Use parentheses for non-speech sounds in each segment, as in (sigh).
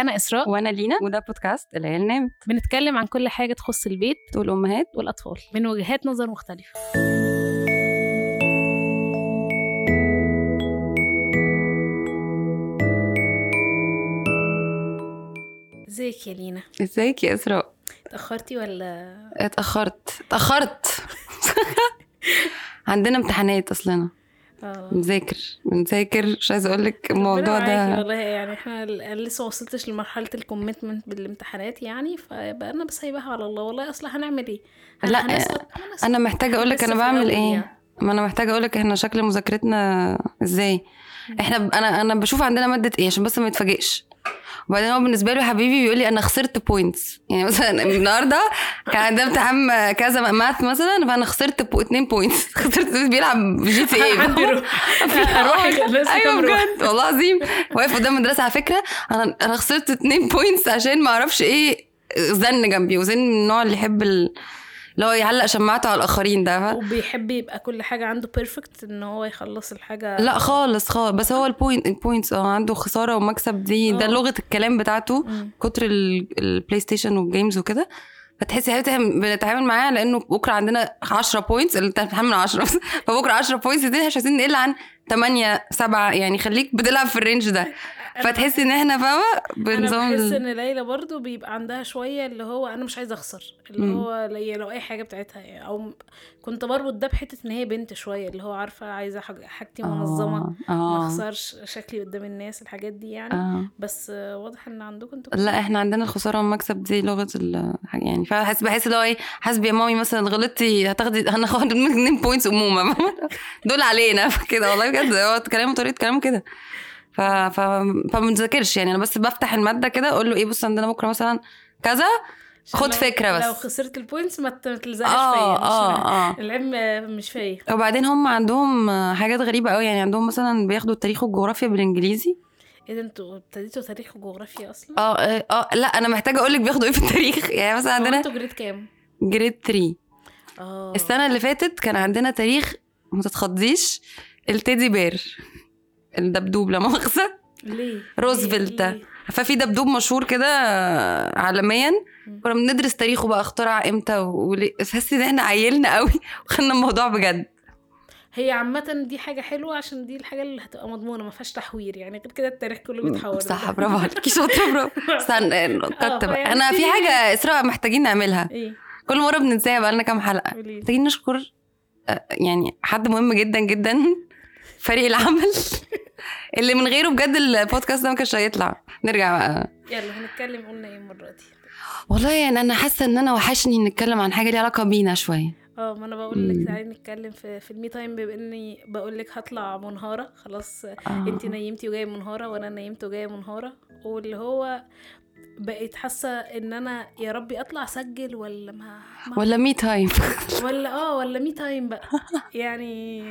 أنا إسراء. وأنا لينا. وده بودكاست العيال نامت بنتكلم عن كل حاجة تخص البيت. والامهات والأطفال. من وجهات نظر مختلفة. إزيك يا لينا؟ إزيك يا إسراء؟ اتأخرتي ولا؟ اتأخرت. اتأخرت. (laughs) عندنا امتحانات أصلنا. آه. بنذاكر بنذاكر. مش عايزة أقول لك الموضوع ده والله يعني إحنا لسه وصلتش لمرحلة ال commitment بالامتحانات يعني فبقى أنا بسيبها على الله. والله أصلا هنعمل إيه؟ لا، هنسقط. أنا محتاجة أقول لك أنا بعمل إيه. ما أنا محتاجة أقول لك إحنا شكل مذاكرتنا إزاي؟ إحنا ب... أنا أنا بشوف عندنا مادة إيه؟ عشان بس ما يتفاجئش. وبعدين هو بالنسبة له حبيبي بيقول لي أنا خسرت points يعني مثلا النهارده كان عندنا امتحان كذا math مثلا فأنا خسرت po... اتنين points (laughs) خسرت بيلعب GTA أروح أيوه بجد. والله العظيم. واقف قدام المدرسة على فكرة. أنا أنا خسرت اتنين points عشان ما أعرفش إيه زن جنبي وزن من النوع اللي يحب ال- هو يعلق شماعته على الآخرين ده؟ وبيحب يبقى كل حاجة عنده perfect إن هو يخلص الحاجة لا خالص خالص بس هو ال point ال points آه عنده خسارة ومكسب دي ده آه. لغة الكلام بتاعته مم. كتر ال- ال PlayStation وال games وكده فتحسي بنتعامل معاه لأنه بكرة عندنا 10 points اللي بتتعامل من 10 فبكرة 10 points دي مش عايزين نقل عن 8 7 يعني خليك بتلعب في ال range ده. فتحسي إن إحنا فاهمة؟ أنا بنظام بحس ال- إن ليلى برضو بيبقى عندها شوية اللي هو أنا مش عايزة أخسر اللي مم. هو لي- لو أي حاجة بتاعتها يعني أو م- كنت بربط ده بحتة إن هي بنت شوية اللي هو عارفة عايزة حاج- حاجتي منظمة آه ما آه, أخسرش شكلي قدام الناس الحاجات دي يعني. آه. بس آه، واضح إن عندكم أنتوا لا إحنا عندنا الخسارة والمكسب دي لغة ال يعني فبحس بحس اللي هو إيه حاسبي يا مامي مثلا غلطتي هتاخدي هناخد منك 2 points أمومة دول علينا (laughs) كده والله بجد هو كلامه طريقه كلامه كده. ف ف فما بنذاكرش يعني. أنا بس بفتح المادة كده أقول له إيه بص عندنا بكرة مثلا كذا خد فكرة بس. لو خسرت ال points ما تلزقش آه فيا مش آه آه. العلم آه، مش فيا وبعدين هم عندهم حاجات غريبة قوي يعني. عندهم مثلا بياخدوا التاريخ والجغرافيا بالإنجليزي. إيه ده أنتوا ابتديتوا تاريخ وجغرافيا أصلا؟ آه آه آه، لا أنا محتاجة أقول لك بياخدوا إيه في التاريخ. (laughs) يعني مثلا عندنا أنتوا grade كام؟ grade 3 آه. السنة اللي فاتت كان عندنا تاريخ ما تتخضيش. ال teddy bear. الدبدوب لا مؤاخذة. ليه؟ روزفلت؟ ففي دبدوب مشهور كده عالميا. كنا بندرس تاريخه بقى اخترع إمتى وليه. تحسي إن إحنا عيلنا قوي. (laughs) وخدنا الموضوع بجد. هي عامة دي حاجة حلوة عشان دي الحاجة اللي هتبقى مضمونة ما فيهاش تحوير. يعني غير كده التاريخ كله بيتحول. صح برافو عليكي شاطرة برافو. (laughs) استنى كتب. فيعني أنا في حاجة إسراء محتاجين نعملها. إيه؟ كل مرة بننساها بقى لنا كام حلقة. محتاجين نشكر آه، يعني حد مهم جدا جدا. فريق العمل (laughs) اللي من غيره بجد البودكاست ده ما كانش هيطلع. نرجع بقى. يلا هنتكلم قلنا إيه المرة دي؟ والله يعني أنا حاسة إن أنا وحشني نتكلم عن حاجة ليها علاقة بينا شوية. آه ما أنا بقول. لك تعالي نتكلم في في المي تايم بما إني بقول لك هطلع منهارة. خلاص آه. انت نيمتي وجاية منهارة وأنا نيمت وجاية منهارة. واللي هو بقيت حاسة إن أنا يا ربي أطلع أسجل ولا ما, ما ولا مي تايم (laughs) ولا آه ولا مي تايم بقى. يعني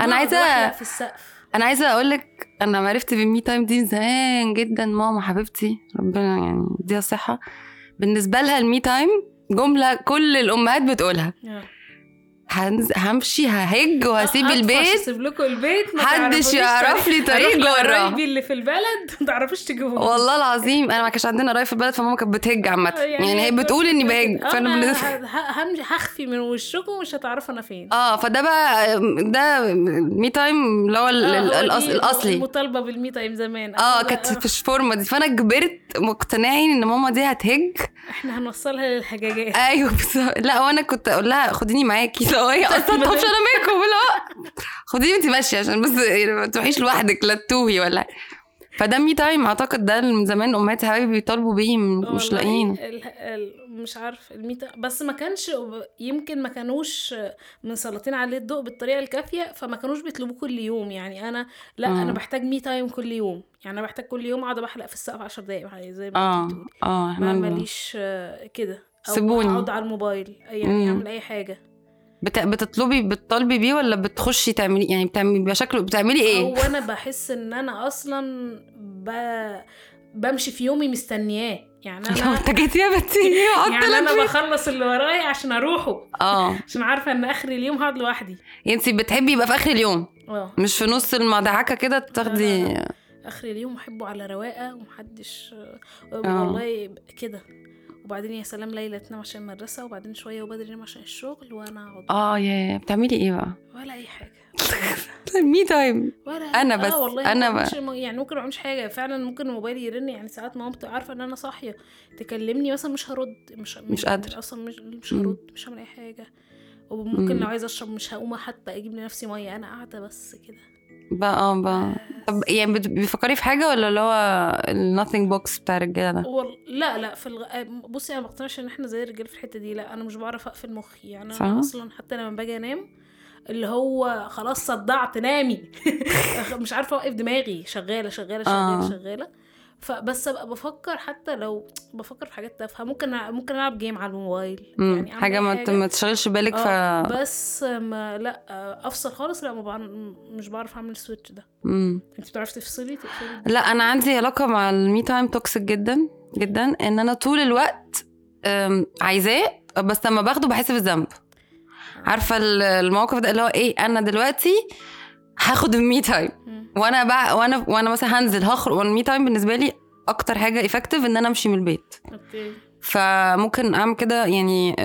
أنا عايزه في السقف. أنا عايزة أقول لك أنا عرفت بال me time دي زمان جدا ماما حبيبتي ربنا يعني يديها الصحة. بالنسبة لها ال me time جملة كل الأمهات بتقولها. آه. هنز... همشي ههج وهسيب البيت. اسيب لكم البيت ما محدش تعرفونيش يعرف لي طريق جوه. لقرايبي اللي في البلد ما تعرفوش تجيبوني والله العظيم أنا ما كانش عندنا قرايب في البلد فماما كانت بتهج عامة. يعني, هي بتقول إني بهج آه، فأنا همشي هخفي من وشكم ومش هتعرفوا أنا فين. آه فده بقى ده me time اللي هو آه، الأصلي. المطالبة بال me time زمان. آه كانت في الفورمة دي. فأنا كبرت مقتنعين إن ماما دي هتهج. إحنا هنوصلها للحاجات. أيوه بس لا وأنا كنت أقول لها خديني معاكي. لو هي أصلا طب أنا معاكم لا خديني انت ماشية عشان بس ما تروحيش لوحدك لا تتوهي ولا فده me time أعتقد ده من زمان أمهات حبايبي بيطالبوا بيه م- مش لاقيين مش عارف الميتا بس ما كانش يمكن ما كانوش مسلطين عليه الضوء بالطريقة الكافية فما كانوش بيطلبوه كل يوم يعني أنا لا مم. أنا بحتاج me time كل يوم يعني أنا بحتاج كل يوم أقعد بحلق في السقف 10 دقايق زي ما آه انت بتقولي آه ما ماليش آه، كده أو سيبوني. أقعد على الموبايل يعني. أعمل أي حاجة بت... بتطلبي بتطالبي بيه ولا بتخشي تعملي يعني بتعملي بيبقى شكله بتعملي إيه؟ هو أنا بحس إن أنا أصلا ب... بمشي في يومي مستنياه. يعني أنا (laughs) أنت جيت يا بنتي. (laughs) يعني أنا. بخلص اللي ورايا عشان أروحه. آه. (laughs) عشان عارفة إن آخر اليوم هقعد لوحدي. انت بتحبي يبقى في آخر اليوم. آه. مش في نص المدعكه كده تاخدي آخر اليوم أحبه على رواقة ومحدش آه. والله كده. وبعدين يا سلام ليلى تنام عشان المدرسة وبعدين شوية وبدري ينام عشان الشغل وأنا أقعد. آه يا بتعملي إيه بقى؟ ولا أي حاجة. (laughs) me time ولا أنا بس- آه والله أنا ما ب- بعملش- يعني ممكن ما اعملش حاجة. فعلا ممكن موبايلي يرن يعني ساعات ماما بتبقى عارفة إن أنا صاحية. تكلمني مثلا مش هرد مش مش قادرة. أصلا مش مش. هرد مش هعمل أي حاجة. وممكن مم. لو عايزة أشرب مش هقوم حتى أجيب لنفسي مية أنا قاعدة بس كده. بقى آه بقى. طب يعني بت- بتفكري في حاجة ولا اللي هو ال nothing box بتاع الرجالة ده؟ وال... لا لا في الغ... بصي أنا ما بقتنعش إن إحنا زي الرجال في الحتة دي لا أنا مش بعرف أقفل مخي. يعني صح؟ أنا أصلا حتى لما باجي أنام اللي هو خلاص صدعت نامي. (laughs) مش عارفة أوقف دماغي. شغالة شغالة شغالة آه. شغالة. فبس أبقى بفكر حتى لو بفكر في حاجات تافهة. ممكن ممكن ألعب game على الموبايل. مم. يعني حاجة ما ما تشغلش بالك ف آه، بس ما لأ أفصل خالص. لأ ما بعرف مش بعرف أعمل ال switch ده. مم. أنت بتعرفي تفصلي؟ تقفلي؟ لأ أنا عندي علاقة مع ال me time toxic جدا جدا. إن أنا طول الوقت عايزاه بس لما باخده بحس بالذنب. عارفة ال- الموقف ده اللي هو إيه أنا دلوقتي هاخد ال me time. وأنا بقى وأنا وأنا مثلا هنزل هخرج وال me time بالنسبة لي أكتر حاجة effective إن أنا أمشي من البيت. okay. فممكن أعمل كده يعني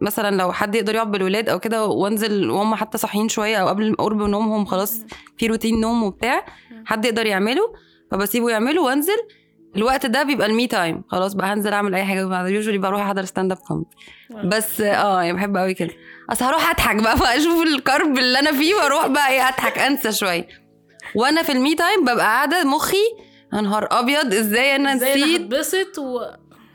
مثلا لو حد يقدر يقعد بالولاد أو كده وأنزل وهم حتى صاحيين شوية أو قبل قرب نومهم خلاص. في روتين نوم وبتاع. حد يقدر يعمله فبسيبه يعمله وأنزل. الوقت ده بيبقى ال me time خلاص بقى هنزل أعمل أي حاجة بعد. usually بروح أحضر stand up comedy بس آه يعني بحب قوي كده. أصل هروح أضحك بقى, أشوف الكرب اللي أنا فيه وأروح بقى إيه أضحك أنسى شوية. وأنا في ال me time ببقى قاعدة مخي يا نهار أبيض إزاي أنا إزاي أنا نسيت؟ هتبسط و...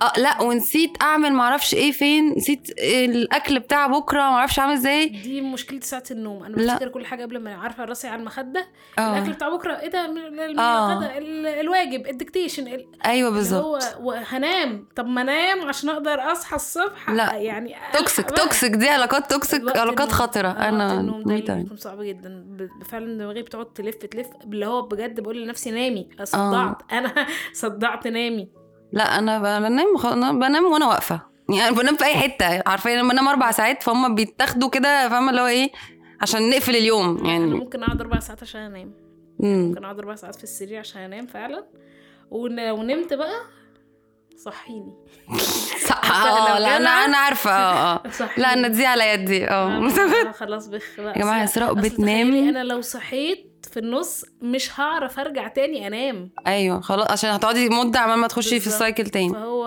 آه لا ونسيت أعمل معرفش إيه فين نسيت الأكل بتاع بكرة معرفش اعمل إزاي. دي مشكلة ساعة النوم. أنا. بفتكر كل حاجة قبل ما عارفة راسي على المخدة. الأكل آه بتاع بكرة إيه ده؟ آه. المخدة ال- الواجب ال dictation ال- أيوه بالظبط. هو وهنام طب ما أنام عشان أقدر أصحى الصبح. لا. يعني toxic. toxic دي علاقات toxic علاقات. خطرة. آه، أنا النوم ده صعب جدا. فعلا دماغي بتقعد تلف تلف اللي هو بجد بقول لنفسي نامي صدعت (laughs) أنا صدعت نامي. لا أنا بنام خ- أنا بنام وأنا واقفة. يعني أنا بنام في أي حتة. عارفين لما بنام أربع ساعات فهم بيتاخدوا كده فاهمة؟ اللي هو إيه؟ عشان نقفل اليوم. أنا يعني ممكن أقعد أربع ساعات عشان أنام. مم. ممكن أقعد أربع ساعات في السرير عشان أنام فعلا. ون- ونمت بقى صحيني. (laughs) صح آه لا أنا. أنا عارفة آه صحيني. لا أنا دي على يدي آه. أنا (laughs) خلاص بخ يا إسراء أصل بتنام. أنا لو صحيت في النص مش هعرف أرجع تاني أنام. أيوه خلاص عشان هتقعدي مدة عمال ما تخشي في. السايكل تاني. فهو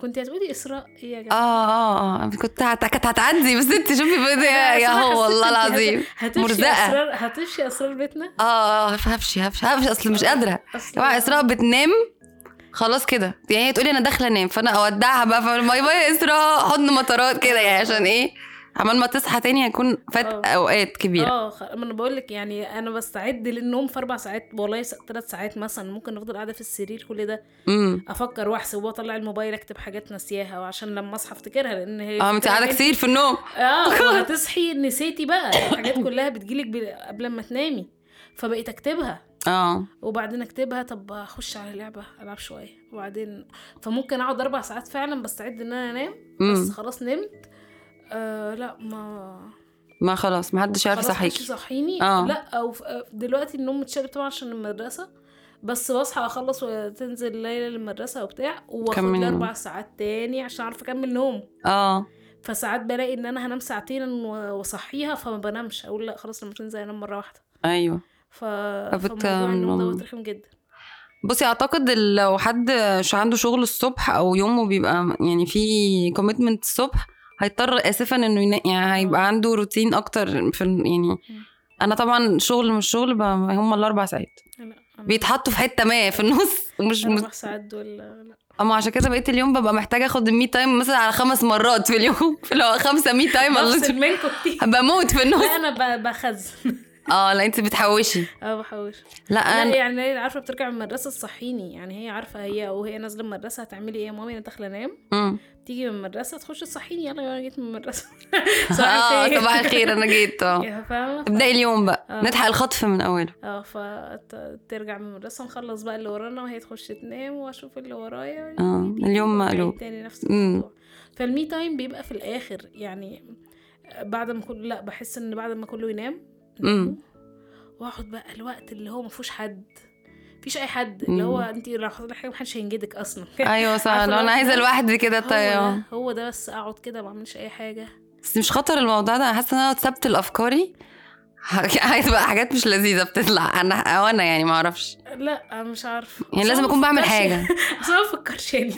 كنت هتقولي اسراء إيه يا آه جماعة آه آه. كنت هت... كانت هتعدي بس انت شوفي بقى يا, هو والله العظيم. هتفشي مرزقة. اسرار هتفشي أسرار بيتنا؟ آه آه هفشي هفشي هفشي. أصل مش قادرة. يا جماعة إسراء بتنام خلاص كده. يعني هي تقولي أنا داخلة أنام فأنا أودعها بقى فأقول باي إسراء حضن مطارات كده. يعني عشان إيه؟ عمال ما تصحى تاني هيكون فات آه. أوقات كبيرة. آه ما أنا بقول لك يعني أنا بستعد للنوم في أربع ساعات والله ثلاث ساعات مثلا ممكن أفضل قاعدة في السرير كل ده. امم أفكر وأحسب وأطلع الموبايل أكتب حاجات ناسياها وعشان لما أصحى أفتكرها لأن هي آه أنت قاعدة كتير في النوم. آه (laughs) وهتصحي نسيتي بقى الحاجات كلها بتجيلك قبل ما تنامي. فبقيت أكتبها. آه. وبعدين أكتبها طب أخش على لعبة ألعب شوية. وبعدين فممكن أقعد أربع ساعات فعلا بستعد إن أنا أنام بس خلاص نمت. آه لا ما ما خلاص ما حدش عارف يصحيكي. يصحيني آه. لا أو آه، دلوقتي النوم متشالب طبعا عشان المدرسة بس بصحى اخلص وتنزل ليلى للمدرسة وبتاع وآخد لي. أربع ساعات تاني عشان أعرف أكمل نوم. آه. فساعات بلاقي إن أنا هنام ساعتين وأصحيها فما بنامش. أقول لا خلاص لما تنزل انام مرة واحدة. أيوه. ف فبت- فموضوع النوم. دوت رخم جدا. بصي أعتقد لو حد عنده شغل الصبح أو يومه بيبقى يعني في commitment الصبح هيضطر اسفا إنه. يعني هيبقى عنده روتين أكتر في يعني أنا طبعا شغل مش شغل هم الأربع ساعات. بيتحطوا في حتة ما في النص. (laughs) مش أربع ساعات دول لا. أما عشان كده بقيت اليوم ببقى محتاجة آخد ال me time مثلا على خمس مرات في اليوم. (laughs) هو خمسة me time بفصل منكم كتير بموت في النص. لا أنا بخزن. آه لا انت بتحوشي. آه بحوش. لا لا يعني هي عارفة بترجع من المدرسة تصحيني يعني هي عارفة هي وهي نازلة من المدرسة هتعملي إيه. يا مامي أنا داخلة انام. تيجي من المدرسة تخش تصحيني يلا أنا جيت من المدرسة (laughs) آه صباح الخير أنا جيت آه. فاهمة؟ ابدأي اليوم بقى. آه. نلحق الخطف من أوله. آه فترجع من المدرسة نخلص بقى اللي ورانا وهي تخش تنام وأشوف اللي ورايا آه اليوم ونرجع مقلوب. تاني نفس. الموضوع. فال me time بيبقى في الآخر يعني بعد ما كله لا بحس إن بعد ما كله ينام مم. واخد بقى الوقت اللي هو ما فيهوش حد مفيش أي حد اللي. هو انت لو حصل حاجة محدش هينجدك أصلا. أيوه صح (laughs) لو أنا عايزة لوحدي كده طيب. ده هو ده بس أقعد كده ما أعملش أي حاجة. بس مش خطر الموضوع ده أنا حاسة إن أنا لو اتثبت لافكاري هتبقى حاجات مش لذيذة بتطلع. أنا أو أنا يعني ما أعرفش. لا مش عارفه يعني لازم أكون بعمل بفكرش- حاجة. (laughs) بس أنا ما بفكرش يعني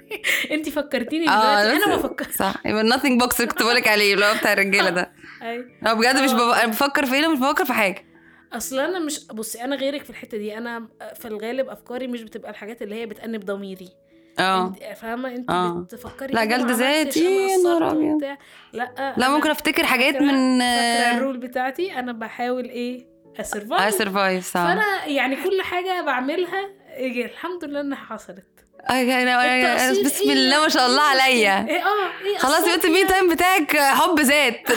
(laughs) انت فكرتيني آه دلوقتي. أنا ما فكرت صح. يبقى box اللي كنت بقولك عليه اللي هو بتاع الرجالة ده. (laughs) أيوة. هو بجد مش آه. بفكر في إيه مش بفكر في حاجة. أصل أنا مش بصي أنا غيرك في الحتة دي. أنا في الغالب أفكاري مش بتبقى الحاجات اللي هي بتأنب ضميري. آه فاهمة انت آه. بتفكري لا، جلد ذاتي، يا نهار. وبتاع. لا لا ممكن أفتكر حاجات من فاكرة ال role بتاعتي أنا بحاول إيه أ survive survive صح فأنا يعني كل حاجة بعملها إيه الحمد لله إنها حصلت. التقصير بسم إيه؟ الله ما شاء الله عليا. إيه؟ آه إيه خلاص يبقى المي. تايم بتاعك حب ذات.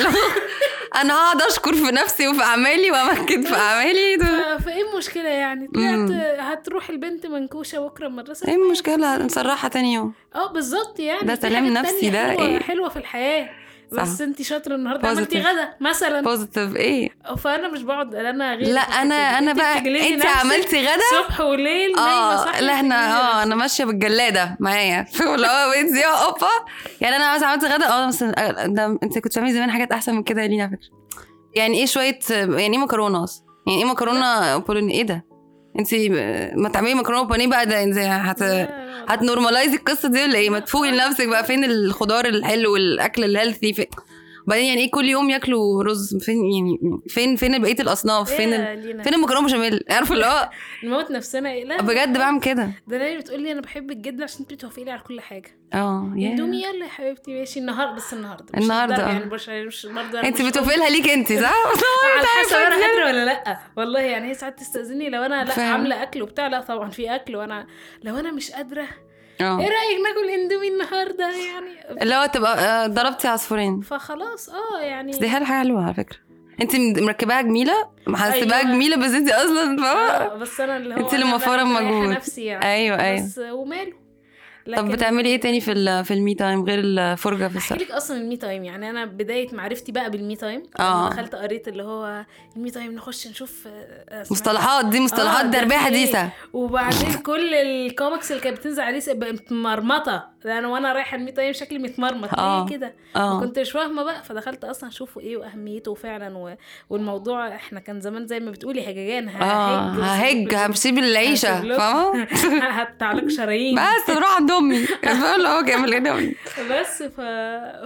(laughs) أنا هقعد أشكر في نفسي وفي أعمالي وأمجد في أعمالي. فإيه المشكلة يعني؟ طلعت هتروح البنت منكوشة بكرة المدرسة؟ إيه المشكلة؟ نصرحها تاني يوم. آه بالظبط يعني. ده سلام نفسي ده حلوة إيه؟ حلوة في الحياة. بس انت شاطرة النهارده عملتي. غدا مثلا. positive إيه؟ فأنا مش بقعد أنا غير لا أنا أنا بقى انت عملتي غدا؟ صبح وليل نايمة آه لا إحنا آه. أنا ماشية بالجلادة معايا (laughs) اللي هو بقيت زي اوبا يعني أنا مثلا عملت غدا آه بس ده أنت كنت بتعملي زمان حاجات أحسن من كده يا لينا على فكرة. يعني إيه شوية يعني إيه مكرونة أصلا؟ يعني إيه مكرونة بولوني إيه ده؟ انت ما تعملي مكرونة بانيه بقى ده انت هت. هت normalize ي القصة دي ولا إيه؟ ما تفوقي لنفسك بقى فين الخضار الحلو والأكل ال healthy فين؟ وبعدين يعني إيه كل يوم ياكلوا رز؟ فين يعني فين فين بقية الأصناف؟ فين ال... فين المكرونة بشاميل؟ عارفة اللي هو (laughs) نموت نفسنا. إيه؟ لا بجد بعمل كده. ده نايمه بتقول لي أنا بحبك جدا عشان انت بتوافقي لي على كل حاجة. آه. اندومي يلا يا حبيبتي ماشي. النهارده بس النهارده آه. يعني مش مش برضه أنت بتوافقي لها ليك أنت صح؟ (laughs) على (laughs) حسب أنا قادره ولا لأ. والله يعني هي ساعات تستأذني لو أنا لأ. عاملة أكل وبتاع لأ طبعا في أكل وأنا لو أنا مش قادرة إيه آه رأيك ناكل اندومي النهارده؟ يعني اللي هو تبقى آه، ضربتي عصفورين. فخلاص آه يعني بس دي حاجة حلوة على فكرة. انت مركباها جميلة؟ محسباها أيوة. جميلة بس انت أصلا فاهمة؟ آه بس أنا اللي هو انت اللي مريحة المجهود. نفسي يعني. أيوه أيوه. بس وماله؟ طب لكن بتعملي إيه تاني في ال- في ال me time غير الفرجه في السقف لك أصلا ال me time يعني أنا بداية معرفتي بقى بال me time. لما دخلت قريت اللي هو ال me time نخش نشوف آه، آه، مصطلحات دي مصطلحات آه، غربية؟ حديثة. وبعدين كل الكوميكس اللي كانت بتنزل عليه بقت متمرمطه أنا وأنا رايحة ال me time شكلي متمرمط آه. ليه كده؟ ما آه. كنت مش فاهمة بقى فدخلت أصلا أشوفه إيه وأهميته فعلا و... والموضوع إحنا كان زمان زي ما بتقولي هججان آه. ههج ههج همسيب العيشة. فاهمة؟ (laughs) هتعلق شرايين. بس نروح عند أمي. هو جاي من هنا بس ف...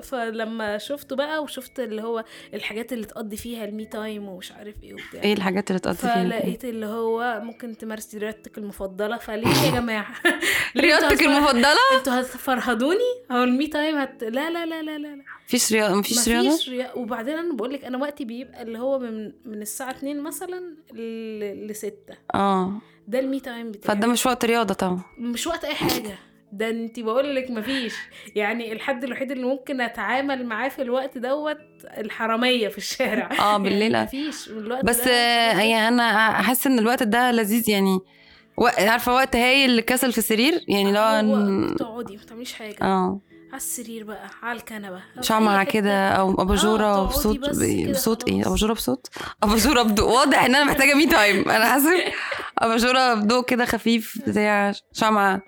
فلما شفته بقى وشفت اللي هو الحاجات اللي تقضي فيها ال me time ومش عارف إيه وبتاع إيه الحاجات اللي تقضي فيها فلقيت اللي هو ممكن تمارسي رياضتك المفضلة فليه يا جماعة؟ (laughs) رياضتك المفضلة؟ أنتوا هتفرهدوني أو ال me time هت... لا لا لا لا لا لا. مفيش رياضه مفيش رياضة؟ مفيش ريا... وبعدين أنا بقول لك أنا وقتي بيبقى اللي هو من من الساعة 2 مثلا ل... ل 6 آه. ده ال me time بتاعي. فده مش وقت رياضة طبعا. مش وقت أي حاجة. ده انت بقول لك مفيش. يعني الحد الوحيد اللي ممكن أتعامل معاه في الوقت دوت الحرامية في الشارع. آه بالليل. (laughs) يعني مفيش. الوقت بس ده يعني أنا أحس إن الوقت ده لذيذ يعني. وق- عارفة وقت هايل للكسل في السرير؟ يعني لو هو إن- تقعدي ما تعمليش حاجة. آه. على السرير بقى على الكنبة. شمعة. كده أو أباجورة تقعدي بصوت بصوت إيه. أباجورة بصوت؟ (laughs) أباجورة بضوء. واضح إن أنا محتاجة me time أنا حاسة أباجورة بضوء كده خفيف بتاع شمعة.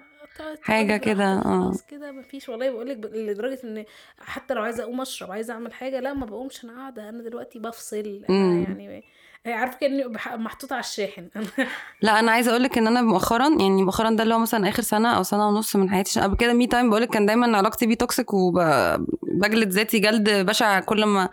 حاجة براحتك كده، آه. خلاص كده. مفيش والله بقول لك لدرجة إن حتى لو عايزة أقوم أشرب عايزة أعمل حاجة لا ما بقومش. أنا قاعدة أنا دلوقتي بفصل. يعني عارفه كأني محطوطة على الشاحن. (laughs) لا أنا عايزة أقول لك إن أنا مؤخرا يعني مؤخرا ده اللي هو مثلا آخر سنة أو سنة ونص من حياتي قبل كده me time بقول لك كان دايما علاقتي بيه toxic وبجلد ذاتي جلد بشع كل ما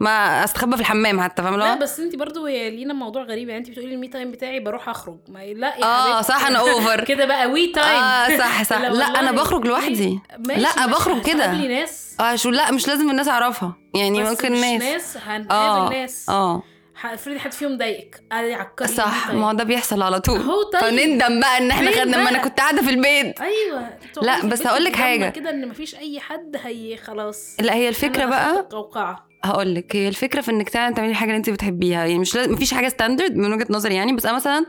ما أستخبى في الحمام حتى فاهم اللي لا بس انت برضو يا لينا موضوع غريب يعني انت بتقولي ال me time بتاعي بروح أخرج. ما لا يا آه. صح أنا over (laughs) كده بقى we time آه صح صح. (laughs) لا. أنا بخرج لوحدي. ماشي، لا مش بخرج كده. ناس. آه شو لا مش لازم الناس أعرفها. يعني بس ممكن مش ناس. ناس هنقابل آه ناس. آه. افرضي حد فيهم ضايقك. قاعد يعكرني صح ال me ما هو. ده بيحصل على طول. اهو طيب. فنندم بقى إن إحنا خدنا ما أنا؟ كنت قاعدة في البيت. أيوه. لا، بس هقول لك حاجة. كده إن مفيش أي حد هي خلاص. لا هي الفكرة بقى القوقعة. هقول لك هي الفكرة في إنك تعملي تعملي الحاجة اللي انت بتحبيها. يعني مش لازم مفيش حاجة standard من وجهة نظري يعني. بس أنا مثلا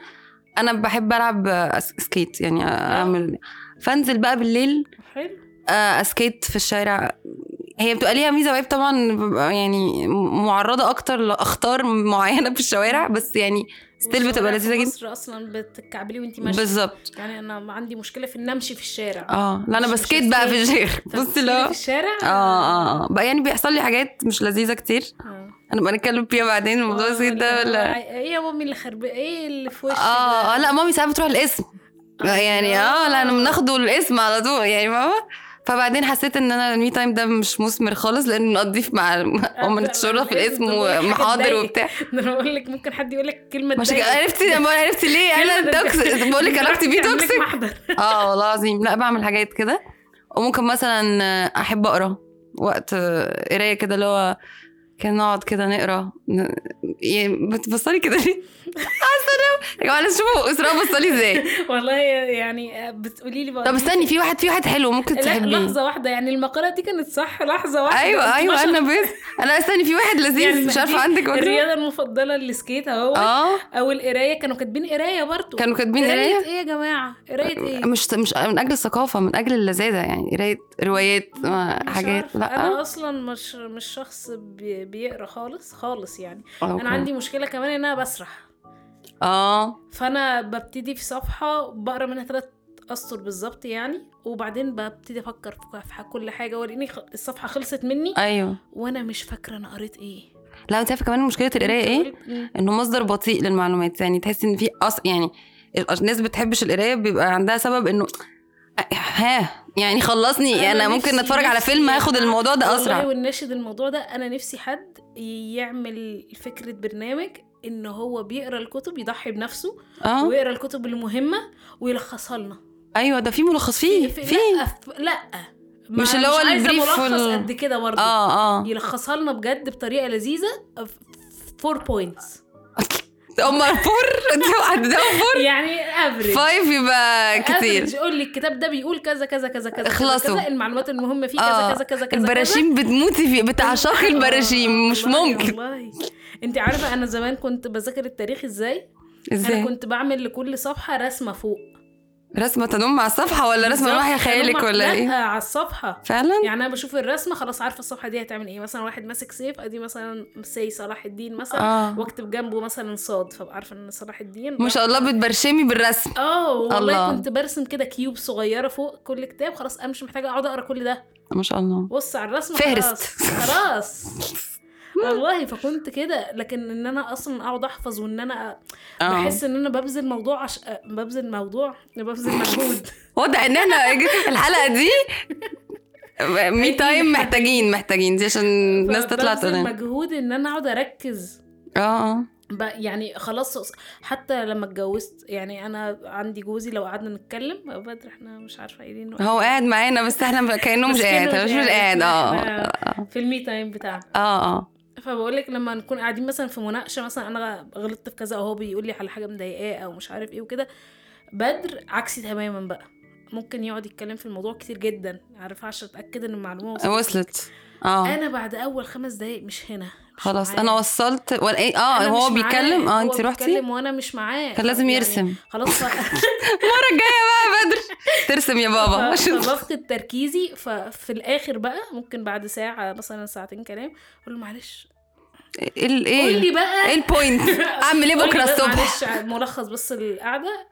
أنا بحب ألعب آه، skate يعني أعمل. فأنزل بقى بالليل حلو. آه، أ skate في الشارع. هي بتبقى ليها ميزة وعيب طبعا يعني معرضة أكتر لأخطار معينة في الشوارع بس يعني still بتبقى لذيذة جدا. مصر أصلا بتكعبلي وانت ماشية. بالظبط. يعني أنا عندي مشكلة في إن أمشي في الشارع. آه لا أنا ب skate بقى في. الشارع. بصي لا في الشارع؟ آه آه آه. بقى يعني بيحصل لي حاجات مش لذيذة كتير. آه. هنبقى نتكلم فيها بعدين الموضوع آه، ده ولا؟ إيه يا مامي اللي خرب إيه اللي في وشك آه آه لا مامي ساعات بتروح الاسم يعني آه. لا أنا بناخده الاسم على طول يعني ماما فبعدين حسيت إن أنا ال me time ده مش مثمر خالص لأن نقضيه مع ام (laughs) الشرطه في الاسم ومحاضر وبتاع. (laughs) ده أنا بقول لك ممكن حد يقول لك كلمة مش. عرفتي ما عرفتي ليه؟ (laughs) أنا toxic بقول لك علاقتي بيه toxic آه والله العظيم. لا بعمل حاجات كده. وممكن مثلا أحب أقرأ وقت قراية كده اللي هو كان نقعد كده نقرأ يعني بتبصلي كده ليه؟ يا جماعة لازم تشوفوا اسراء بصلي إزاي؟ (laughs) والله يعني بتقولي لي طب استني في واحد في واحد حلو ممكن تحبيه. لحظة واحدة يعني المقالة دي كانت صح؟ لحظة واحدة أيوه أيوه. أنا بس أنا استني في واحد لذيذ يعني مش عارفة عندك ولا الرياضة المفضلة السكيت أهو. آه. أو القراية كانوا كاتبين قراية برضو كانوا كاتبين قراية؟ إيه يا جماعة؟ قراية إيه؟ مش مش من أجل الثقافة من أجل اللذاذة يعني قراية روايات حاجات. لأ. أنا أصلا مش مش شخص بي- بيقرأ خالص خالص يعني. أوكي. أنا عندي مشكلة كمان إن أنا بسرح. آه فانا ببتدي في صفحة بقرا منها ثلاث اسطر بالظبط يعني وبعدين ببتدي أفكر في كل حاجة وريني الصفحة خلصت مني أيوه. وأنا مش فاكرة أنا قريت إيه. لا انت عارفة كمان مشكلة القراية إيه؟ مم. انه مصدر بطيء للمعلومات يعني تحس ان في أص... يعني الناس بتحبش القراية بيبقى عندها سبب انه ها يعني خلصني أنا, ممكن نفسي- أتفرج على فيلم هاخد الموضوع ده والله أسرع. والناشد الموضوع ده أنا نفسي حد يعمل فكرة برنامج إن هو بيقرأ الكتب يضحي بنفسه آه. ويقرأ الكتب المهمة ويلخصها لنا. أيوه ده في ملخص فيه في في لا لا. مش اللي هو البريف ملخص وال- قد كده برضه. آه آه. يلخصها لنا بجد بطريقة لذيذة four points هما four (laughs) أنت محددهم four يعني average five يبقى كتير. يقول لي الكتاب ده بيقول كذا كذا كذا كذا كذا اخلصوا. كذا المعلومات المهمة فيه كذا آه. كذا كذا كذا البراشيم بتموتي فيه بتعشقي البراشيم مش ممكن. والله. انت عارفة أنا زمان كنت بذاكر التاريخ إزاي؟ أنا إزاي؟ كنت بعمل لكل صفحة رسمة فوق. رسمة تنم على الصفحة ولا رسمة بالظبط. وحي خيالك ولا لا إيه؟ على الصفحة. فعلا؟ يعني أنا بشوف الرسمة خلاص عارفة الصفحة دي هتعمل إيه. مثلا واحد ماسك سيف أدي مثلا سي صلاح الدين مثلا آه. واكتب جنبه مثلا صاد. فابقى عارفه إن صلاح الدين ما شاء الله بتبرشمي بالرسم. آه والله الله. كنت برسم كده cube صغيرة فوق كل كتاب خلاص مش محتاجة أقعد أقرأ كل ده. ما شاء الله. بص على الرسمة فهرست. خلاص خلاص. (laughs) والله فكنت كده. لكن إن أنا أصلا أقعد أحفظ وإن أنا آه. بحس إن أنا ببذل موضوع عش... ببذل موضوع ببذل مجهود. (laughs) واضح إن إحنا الحلقة دي. (laughs) me time محتاجين محتاجين دي عشان الناس تطلع تقول مجهود إن أنا أقعد أركز. آه آه. ب- يعني خلاص حتى لما اتجوزت يعني أنا عندي جوزي لو قعدنا نتكلم بدر إحنا مش عارفة قايلين هو قاعد معانا بس إحنا كأنه مش قاعد مش قاعد آه إحنا في المي تايم بتاعنا. آه آه. فبقول لك لما نكون قاعدين مثلا في مناقشة مثلا أنا غلطت في كذا أو هو بيقول لي على حاجة مضايقاه أو مش عارف إيه وكده بدر عكسي تماما بقى. ممكن يقعد يتكلم في الموضوع كتير جدا عارفة؟ عشان أتأكد إن المعلومة وصلت. وصلت. آه. أنا بعد أول خمس دقايق مش هنا مش خلاص معاه. أنا وصلت. ولا إيه؟ آه هو. بيتكلم؟ آه انت رحتي بيتكلم وأنا مش معاه. كان لازم يعني يرسم. خلاص ف... (laughs) (laughs) المرة الجاية بقى بدر. ترسم يا بابا. عشان فبفقد تركيزي ففي الآخر بقى ممكن بعد ساعة مثلا ساعتين كلام أقول له معلش إيه؟ قول لي بقى. إيه ال point (laughs) أعمل إيه بكرة الصبح؟ معلش ملخص بس القعدة.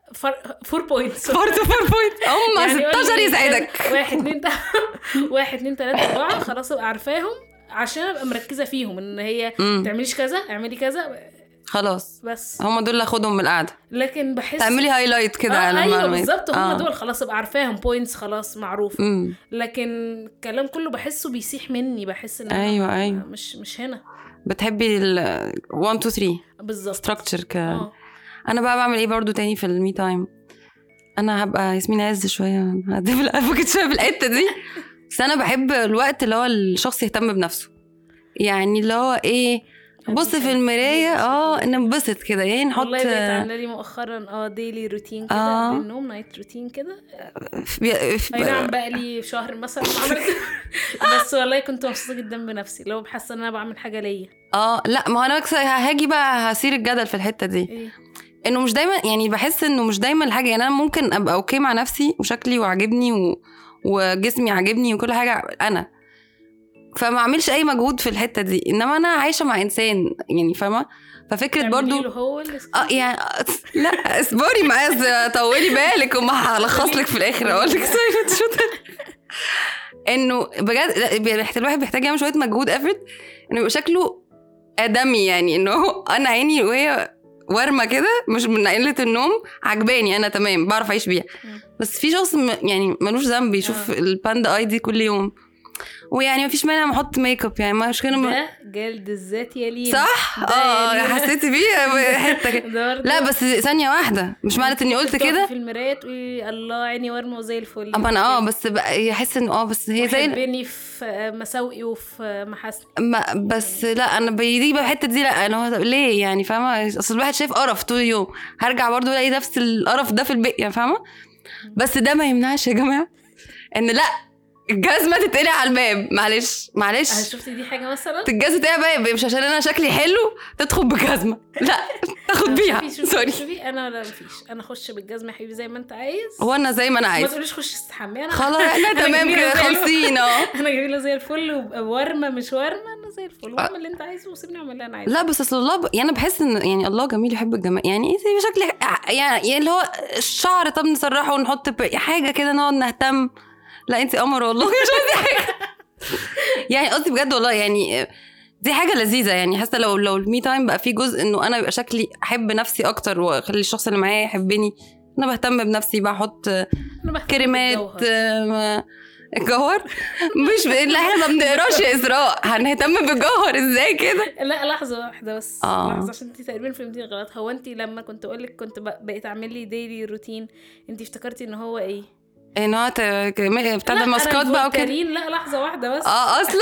four points برضه four point هم 16 يسعدك واحد اتنين تلاتة. (laughs) واحد اتنين تلاتة أربعة. خلاص أبقى عارفاهم عشان أبقى مركزة فيهم إن هي مم. ما تعمليش كذا اعملي كذا. خلاص. بس. هم دول اللي اخدهم من القعدة. لكن بحس تعملي highlight كده آه على أيوه بالظبط هم آه. دول. خلاص أبقى عارفاهم. points خلاص معروف. امم لكن الكلام كله بحسه بيسيح مني بحس إن أيوة، أيوة. مش مش هنا. بتحبي ال 1 2 3 بالظبط. structure ك آه. أنا بقى بعمل إيه برضو تاني في ال me time أنا هبقى ياسمين عز شوية هديف ال advocate (laughs) شوية بالحته دي. بس أنا بحب الوقت اللي هو الشخص يهتم بنفسه. يعني اللي هو إيه بص في المراية آه ننبسط كده. يعني نحط والله بقيت عاملة لي مؤخرا آه daily routine كده آه. النوم night routine كده. أي نعم بقى لي شهر مثلا (laughs) عملت. بس والله كنت مبسوطة جدا بنفسي لو حاسه إن أنا بعمل حاجة ليا. آه لا ما أنا هاجي بقى هثير الجدل في الحتة دي. إيه؟ إنه مش دايما يعني بحس إنه مش دايما الحاجة يعني أنا ممكن أبقى أوكي مع نفسي وشكلي وعاجبني و... وجسمي عاجبني وكل حاجة أنا. فما اعملش اي مجهود في الحتة دي انما أنا عايشة مع انسان يعني فاهمة ففكرة برضو هو آه يعني لا اصبري معايا طولي بالك وما هلخص لك في الآخر أقول لك؟ انه بجد الواحد بيحتاج يعمل شوية مجهود افرت انه يبقى شكله آدمي يعني انه أنا عيني وهي ورمه كده مش من قلة النوم عجباني أنا تمام بعرف اعيش بيها. بس في شخص يعني ملوش ذنب يشوف آه. الباندا اي دي كل يوم ويعني مفيش مانع ما أحط ميك اب يعني مش كده ده جلد الذات يا لينا. صح؟ آه. حسيت بيها (laughs) حتة كده. لا بس ثانية واحدة. مش معنى إني قلت كده؟ في المراية تقولي الله عيني ورمه وزي الفل. أما أنا آه بس يحس إن آه بس هي زي حبني في مساوئي وفي محاسني ما بس لا أنا بيجي بقى الحتة دي لا أنا هو ليه؟ يعني فاهمة؟ أصل الواحد شايف قرف طول اليوم. هرجع برضو ألاقي نفس القرف ده في البيت يعني فاهمة؟ بس ده ما يمنعش يا جماعة إن لا الجزمة تتقلع على الباب. معلش معلش. شفتي دي حاجة مثلا؟ الجزمة تتقلع على الباب. مش عشان أنا شكلي حلو تدخل بجزمة. (laughs) لا تاخد بيها. سوري. شوفي أنا لا مفيش. أنا أخش بالجزمة يا حبيبي زي ما أنت عايز. هو أنا زي ما أنا ما عايز تقوليش خش استحمي أنا خلاص (laughs) إحنا تمام كده. خالصين آه (laughs) أنا جميلة زي الفل. وورمه مش ورمة أنا زي الفل. واعمل اللي أنت عايزه وسيبني أعمل اللي أنا عايزه. لا بس أصل الله ب... يعني أنا بحس إن يعني الله جميل يحب الجمال يعني إيه زي شكل يعني اللي هو الشعر طب نسرحه ونحط. حاجة كده نقعد نهتم. لا انت قمر والله مش قصدي حاجة. (laughs) يعني قصدي بجد والله يعني دي حاجة لذيذة يعني حاسة لو لو المي تايم بقى فيه جزء إنه أنا يبقى شكلي أحب نفسي أكتر وأخلي الشخص اللي معايا يحبني أنا بهتم بنفسي بحط كريمات الجوهر؟ مش لا إحنا ما بنقراش يا إسراء هنهتم بالجوهر إزاي كده؟ لا لحظة واحدة بس آه. لحظة عشان انت تقريبا فهمتيني غلط. هو انت لما كنت أقول لك كنت بقيت اعمل لي daily routine انت افتكرتي إن هو إيه؟ إن هو بتاع ده ماسكات بقى وكده. لا لحظة واحدة بس. آه أصلا؟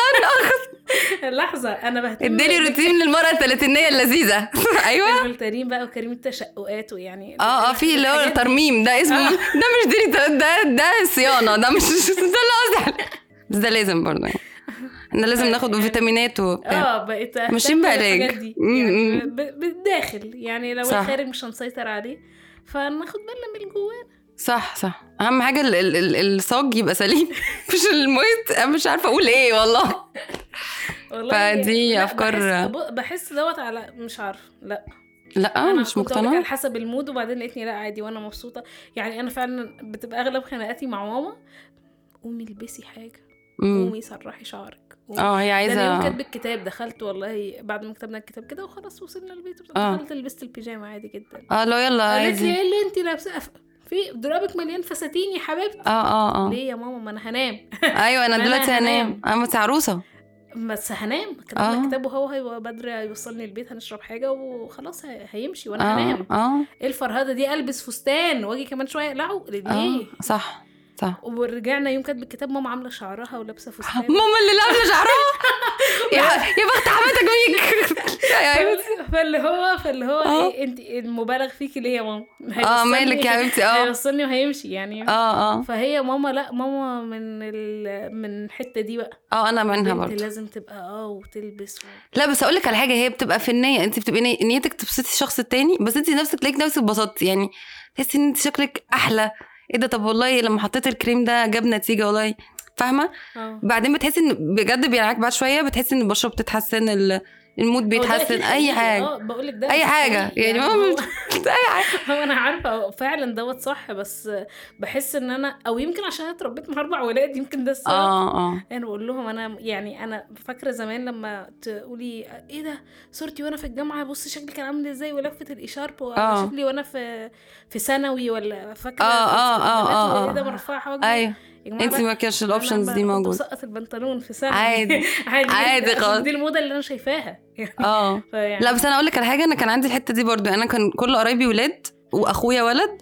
(laughs) لحظة. أنا بهتم اديلي بال- روتين للمرأة الثلاثينية اللذيذة. (laughs) أيوه. الفولترين بقى وكريم التشققات ويعني آه آه في اللي هو الحاجات دي. ترميم. ده اسمه آه. (laughs) ده مش daily ده ده, صيانة. ده مش ده اللي قصدي. بس ده لازم برضه. يعني إحنا لازم ناخد يعني- فيتامينات وبتاع آه بقيت ماشيين بعلاج. يعني بالداخل. يعني لو. الخارج مش هنسيطر عليه فناخد بالنا من جوانا صح صح. أهم حاجة ال- ال- ال- الصاج يبقى سليم. (laughs) مش الميت أنا مش عارفة أقول إيه والله. والله فدي لا، أفكار- بحس, بحس دوت على مش عارفه لا. لا أنا مش مقتنعة على حسب المود وبعدين لقيتني لا عادي وأنا مبسوطة. يعني أنا فعلا بتبقى أغلب خناقاتي مع ماما قومي البسي حاجة. قومي سرحي شعرك. آه هي ده أنا يوم عايزة كاتب الكتاب دخلت والله بعد ما كتبنا الكتاب كده وخلاص وصلنا البيت آه. دخلت لبست البيجامة عادي جدا. آه لا يلا قالت لي عادي إيه اللي انت لابساه؟ في دولابك مليان فساتين يا حبيبتي. آه آه آه. ليه يا ماما؟ ما أنا هنام. (laughs) أيوه (laughs) أنا دلوقتي هنام. أنا بس عروسة. بس هنام. آه. كتبنا الكتاب وهو هيبقى بدري هيوصلني البيت هنشرب حاجة وخلاص هي- هيمشي وأنا آه هنام. آه. إيه الفرهدة دي؟ ألبس فستان وأجي كمان شوية. اقلعه ليه؟ آه صح. صح ورجعنا يوم كاتب الكتاب ماما عاملة شعرها ولابسة فستان. ماما اللي لابسة (laughs) شعرها؟ (laughs) يا يا بخت حماتك بيك. (laughs) فاللي هو فاللي هو. إيه انت المبالغ فيكي ليه يا ماما. آه مالك يا حبيبتي. آه. هيوصلني وهيمشي يعني. آه آه. فهي ماما لا ماما من ال... من الحتة دي بقى. آه أنا منها برضه. لازم تبقى آه وتلبس و... لا بس أقول لك على حاجة هي بتبقى في النية انت بتبقي ني- نيتك تبسطي الشخص التاني بس انت نفسك تلاقيك نفسك اتبسطتي. يعني تحسي ان انت شكلك أحلى. إيه ده؟ طب والله لما حطيت الكريم ده جاب نتيجة والله. فاهمة؟ آه. بعدين بتحسي إن بجد بيرجعك بعد شوية بتحسي إن البشرة بتتحسن ال- ال mood بيتحسن أي. حاجة. آه بقول لك ده أي حاجة. حقيقي. يعني هو- ما (laughs) أي حاجة. (laughs) هو أنا عارفة فعلا دوت صح بس بحس إن أنا أو يمكن عشان أنا اتربيت مع أربع ولاد يمكن ده السبب. آه آه. أنا بقول لهم أنا يعني أنا فاكرة زمان لما تقولي إيه ده؟ صورتي وأنا في الجامعة بص شكلي كان عامل إزاي ولفه الاشارب آه. شكلي وأنا في في ثانوي ولا فاكرة آه، آه، آه، البنات آه، إيه ده؟ آه. مرفعه حواجبي. أيوه. انت ما كانش ال options دي موجودة. بسقط البنطلون في ثانوي عادي. (laughs) عادي عادي خالص. دي الموضه اللي أنا شايفاها. آه. (laughs) فيعني لا بس أنا أقول لك على حاجة أنا كان عندي الحتة دي برضو. أنا كان كل قرايبي ولاد وأخويا ولد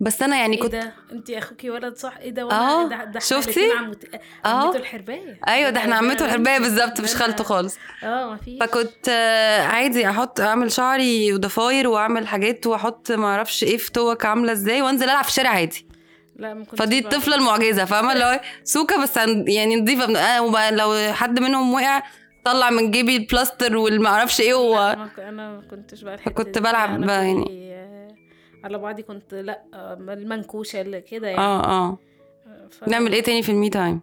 بس أنا يعني إيه كنت ده؟ انت أخوكي ولد صح؟ إيه ده؟ آه، وأنا ده, ده شفتي؟ عمت... آه. عمته الحرباية. أيوه ده إحنا عمته الحرباية بالظبط مش خالته خالص. آه ما فيش. فكنت آه، عادي أحط أعمل شعري وضفاير وأعمل حاجات وأحط ما أعرفش إيه في توك عاملة إزاي وأنزل ألعب في الشارع عادي. لا ما كنتش فدي. الطفلة المعجزة فاهمة اللي هو سوكه بس عن- يعني نضيفة من- آه، لو حد منهم وقع طلع من جيبي البلاستر والما أعرفش إيه و... أنا ما كنتش بقى فكنت دي. بلعب بقى يعني. آه، على بعضي كنت لا آه، المنكوشة اللي كده يعني آه آه ف... نعمل إيه تاني في ال me time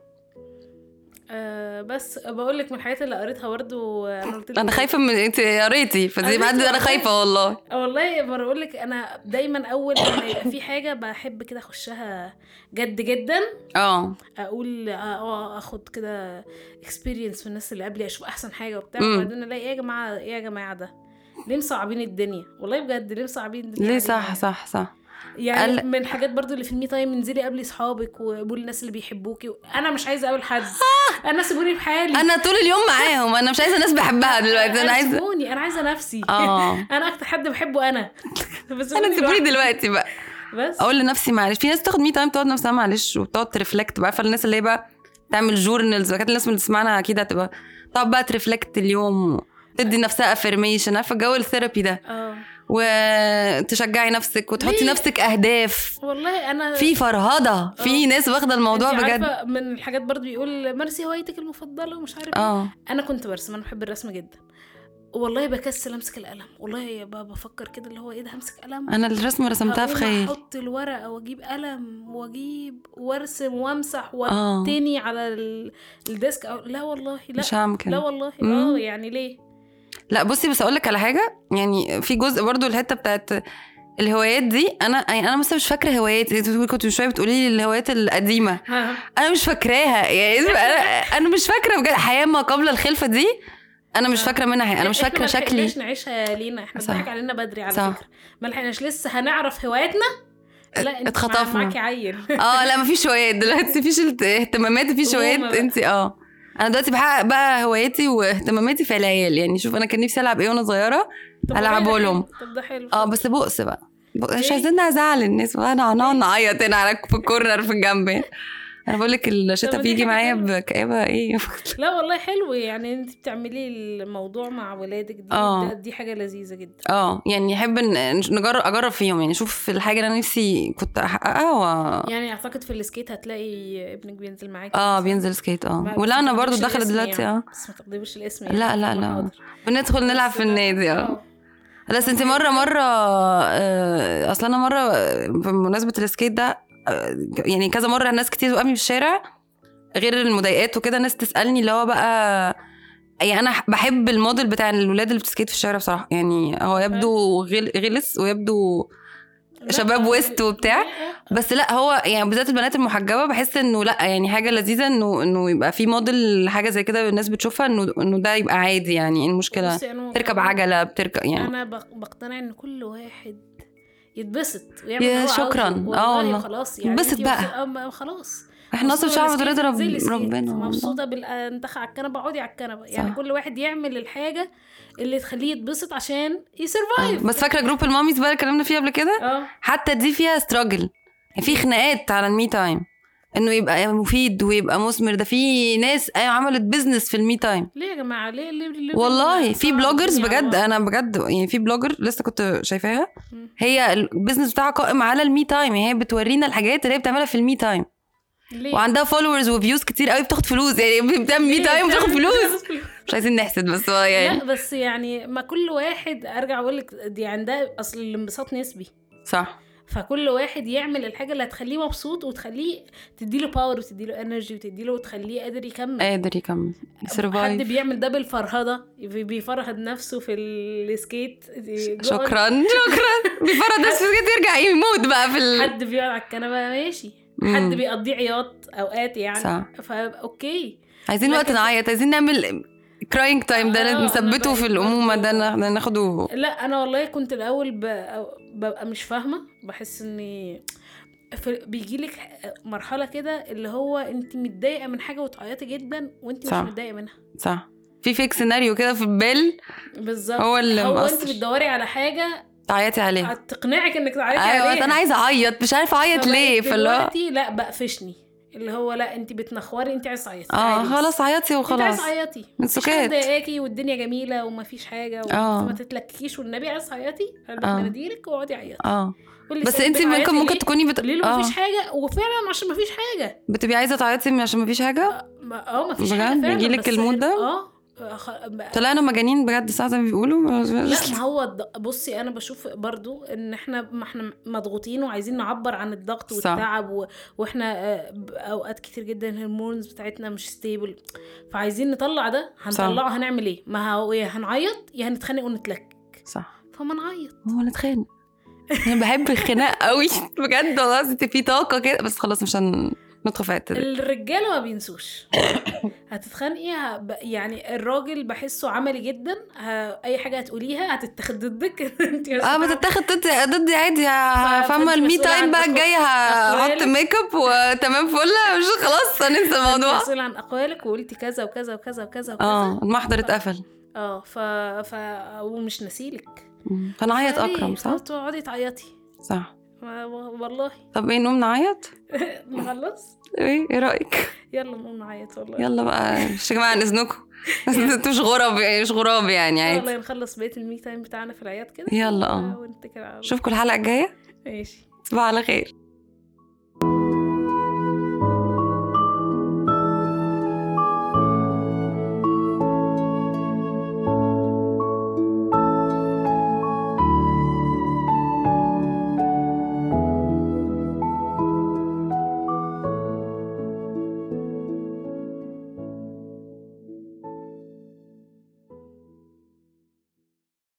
آه بس بقول لك من الحاجات اللي قريتها برضه أنا قلت أنا خايفة من انت قريتي قريت بعد أنا. خايفة والله والله بقول لك أنا دايما أول ما يبقى في حاجة بحب كده أخشها جد جدا آه أقول آه آخد كده experience في الناس اللي قبلي أشوف أحسن حاجة وبتاع. وبعدين ألاقي إيه يا جماعة إيه يا جماعة ده ليه مصعبين الدنيا والله بجد ليه مصعبين الدنيا ليه؟ صح صح صح يعني قال- من الحاجات برضو اللي في ال me time انزلي قابلي صحابك وقولي الناس اللي بيحبوكي. أنا مش عايزة اقابل حد. أنا سيبوني بحالي أنا طول اليوم معاهم. أنا مش عايزة ناس بحبها دلوقتي. أنا عايزه سيبوني. أنا عايزة نفسي. آه. (laughs) أنا أكتر حد بحبه أنا. (laughs) بس أنا سيبوني. دلوقتي بقى. بس. أقول لنفسي معلش. في ناس تاخد me time تقعد نفسها معلش وتقعد ت reflect بقى. فالناس اللي هي بقى تعمل journals وكانت الناس اللي بتسمعنا أكيد هتبقى تقعد بقى ت reflect اليوم. تدي نفسها affirmation عارفة جو ال therapy ده؟ آه. وتشجعي نفسك وتحطي ليه؟ نفسك أهداف. والله أنا في فرهضة في آه. ناس واخدة الموضوع بجد. من الحاجات برضو بيقول مارسي هوايتك المفضلة ومش عارف إيه. آه. أنا كنت برسم أنا بحب الرسم جدا. والله بكسل أمسك القلم. والله بفكر كده اللي هو إيه ده همسك القلم؟ أنا الرسمه رسمتها في خيال أحط الورقة وأجيب قلم وأجيب وأرسم وأمسح آه. واتني على ال- الديسك أو لا والله لا. مش لا والله. آه يعني ليه؟ لا بصي بس أقول لك على حاجة. يعني في جزء برضو الحتة بتاعت الهوايات دي. أنا يعني أنا مثلا مش فاكرة هواياتي انت كنت من شوية بتقولي لي الهوايات القديمة. أنا مش فاكراها. يعني أنا أنا مش فاكرة بجد. حياة ما قبل الخلفة دي أنا مش. فاكرة منها حاجة. أنا مش فاكرة شكلي لحقناش نعيشها لينا. إحنا صح. اتضحك علينا بدري على صح. فكرة. ما لحقناش لسه. هنعرف هواياتنا؟ لا أنت اتخطفنا. معاكي عيل. آه لا مفيش هوايات دلوقتي. مفيش اهتمامات مفيش هوايات. انت آه. أنا دلوقتي بحقق بقى هواياتي واهتماماتي في العيال يعني شوف أنا كان نفسي ألعب إيه وأنا صغيرة ده لهم. طب ده حلو آه بس بؤس بقى مش ليه؟ عايزين أزعل الناس أنا هنقعد نعيط هنا في الكورنر في الجنب. أنا بقول لك طب الشتا ما دي بيجي معايا. بكآبة إيه (laughs) لا والله حلو يعني انت بتعملي الموضوع مع ولادك دي آه. ده- دي حاجة لذيذة جدا آه يعني أحب نجرب أجرب فيهم يعني أشوف الحاجة اللي أنا نفسي كنت أحققها و... يعني أعتقد في ال skate هتلاقي ابنك بينزل معاكي آه؟ بينزل skate آه ولا أنا برضو الاسم دلوقتي يعني. آه بس ما تقدميش الاسم لا، لا، لا. حاضر. بندخل نلعب في النادي آه آه. بس انت مرة مرة آه، أصل أنا مرة بمناسبة ال skate ده يعني كذا مرة ناس كتير توقفني في الشارع غير المضايقات وكده ناس تسألني اللي هو بقى يعني أنا بحب الموديل بتاع الولاد اللي بت skate في الشارع بصراحة يعني هو يبدو غل- غلس ويبدو شباب آه، ويست وبتاع. آه. بس لا هو يعني بالذات البنات المحجبة بحس إنه لا يعني حاجة لذيذة إنه إنه يبقى في موديل حاجة زي كده الناس بتشوفها إنه إنه ده يبقى عادي يعني إيه المشكلة تركب عجلة بتركب يعني أنا بق- بقتنع إن كل واحد يتبسط ويعمل يا شكراً. آه والله. خلاص يعني انبسط بقى. آه، خلاص إحنا أصلا شعب بالسكيت، رضا. ربنا. مبسوطة بالانتخ على الكنبة اقعدي على الكنبة يعني. كل واحد يعمل الحاجة اللي تخليه يتبسط عشان ي survive بس فاكرة group ال mommies بقى اللي اتكلمنا فيه قبل كده آه حتى دي فيها struggle في خناقات على ال me time إنه يبقى مفيد ويبقى مثمر. ده في ناس أيوة عملت business في ال me time ليه يا جماعة؟ ليه ليه, ليه والله في bloggers على بجد؟ أنا بجد يعني في blogger لسه كنت شايفاها. هي ال business بتاعها قائم على ال me time يعني هي بتورينا الحاجات اللي هي بتعملها في ال me time ليه؟ وعندها followers و views كتير قوي بتاخد فلوس. يعني بتعمل me time بتاخد (laughs) فلوس. مش عايزين نحسد بس هو يعني لا بس يعني ما كل واحد أرجع أقول لك دي عندها أصل الانبساط نسبي. صح. فكل واحد يعمل الحاجة اللي هتخليه مبسوط وتخليه تديله power وتديله energy وتديله وتخليه قادر يكمل. قادر يكمل. حد survive بيعمل ده بالفرهدة بي- بيفرهد نفسه في ال skate. شكرا شكرا. (laughs) بيفرهد نفسه كده يرجع يموت بقى في ال... حد بيقعد على الكنبة ماشي. حد بيقضيه عياط أوقات يعني. صح. فا okay. عايزين وقت نعيط عايزين نعمل crying time ده نثبته في الأمومة ده نا- ناخده. لا أنا والله كنت الأول. ببقى مش فاهمة بحس إني بيجي لك مرحلة كده اللي هو انت متضايقة من حاجة وتعيطي جدا وانت مش. متضايقة منها. صح. في fake scenario كده في البال. بالظبط. هو اللي هو انت مأثر. بتدوري على حاجة تعيطي عليه تقنعك إنك تعيطي أيوه عليها. أنا عايزة أعيط مش عارفة أعيط ليه؟ فاللي هو دلوقتي لا بقفشني. اللي هو لا انت بتنخوري انت عايزة تعيطي آه. خلاص عيطي انت وخلاص عايزه تعيطي من مفيش سكات. حد ضايقاكي والدنيا جميلة ومفيش حاجة آه. وما تتلككيش والنبي عايزه تعيطي. أنا بديلك واقعدي عيطي آه بس انت ممكن ممكن ليه؟ تكوني بت... قولي له آه مفيش حاجة وفعلا عشان مفيش حاجة بتبقي عايزة تعيطي عشان مفيش حاجة آه مفيش بجد؟ حاجة بيجيلك المود ده؟ آه آه، طلعنا مجانين بجد ساعة زي ما بيقولوا؟ لا ما هو بصي أنا بشوف برضو إن إحنا ما إحنا مضغوطين وعايزين نعبر عن الضغط. والتعب و... وإحنا آه، أوقات كتير جدا الهرمونز بتاعتنا مش ستيبل فعايزين نطلع ده هنطلعه هنعمل إيه؟ ما هو يا هنعيط يا هنتخانق ونتلك. صح. فما نعيط. هو نتخانق. أنا بحب الخناق قوي (laughs) بجد والله في طاقة كده. بس خلاص مش هندخل دي. الرجالة ما بينسوش. هتتخانقي يعني الراجل بحسه عملي جدا. أي حاجة هتقوليها هتتاخد ضدك. (laughs) انت آه هتعرفي- بتتاخد ضدي عادي. ه- ف- فاهمة فأنت المي تايم بقى الجاي هحط. ميك اب وتمام فل. مش خلاص هننسى الموضوع. مسؤولة عن اقوالك وقلتي كذا وكذا وكذا وكذا وكذا. آه المحضر اتقفل. آه ف... ف... ومش نسيلك مم. فنعيط فليه؟ أكرم صح؟ تقعدي تعيطي. صح. ما- والله. طب إيه نقوم نعيط؟ (laughs) نخلص؟ إيه إيه رأيك؟ يلا نقوم نعيط والله. يلا بقى مش يا جماعة عن اذنكم أنتوا مش غراب مش غراب يعني عادي. والله نخلص بقية المي تايم بتاعنا في العياط كده. يلا آه. ونتكل على الله. اشوفكم الحلقة الجاية. ماشي. تصبحوا على خير.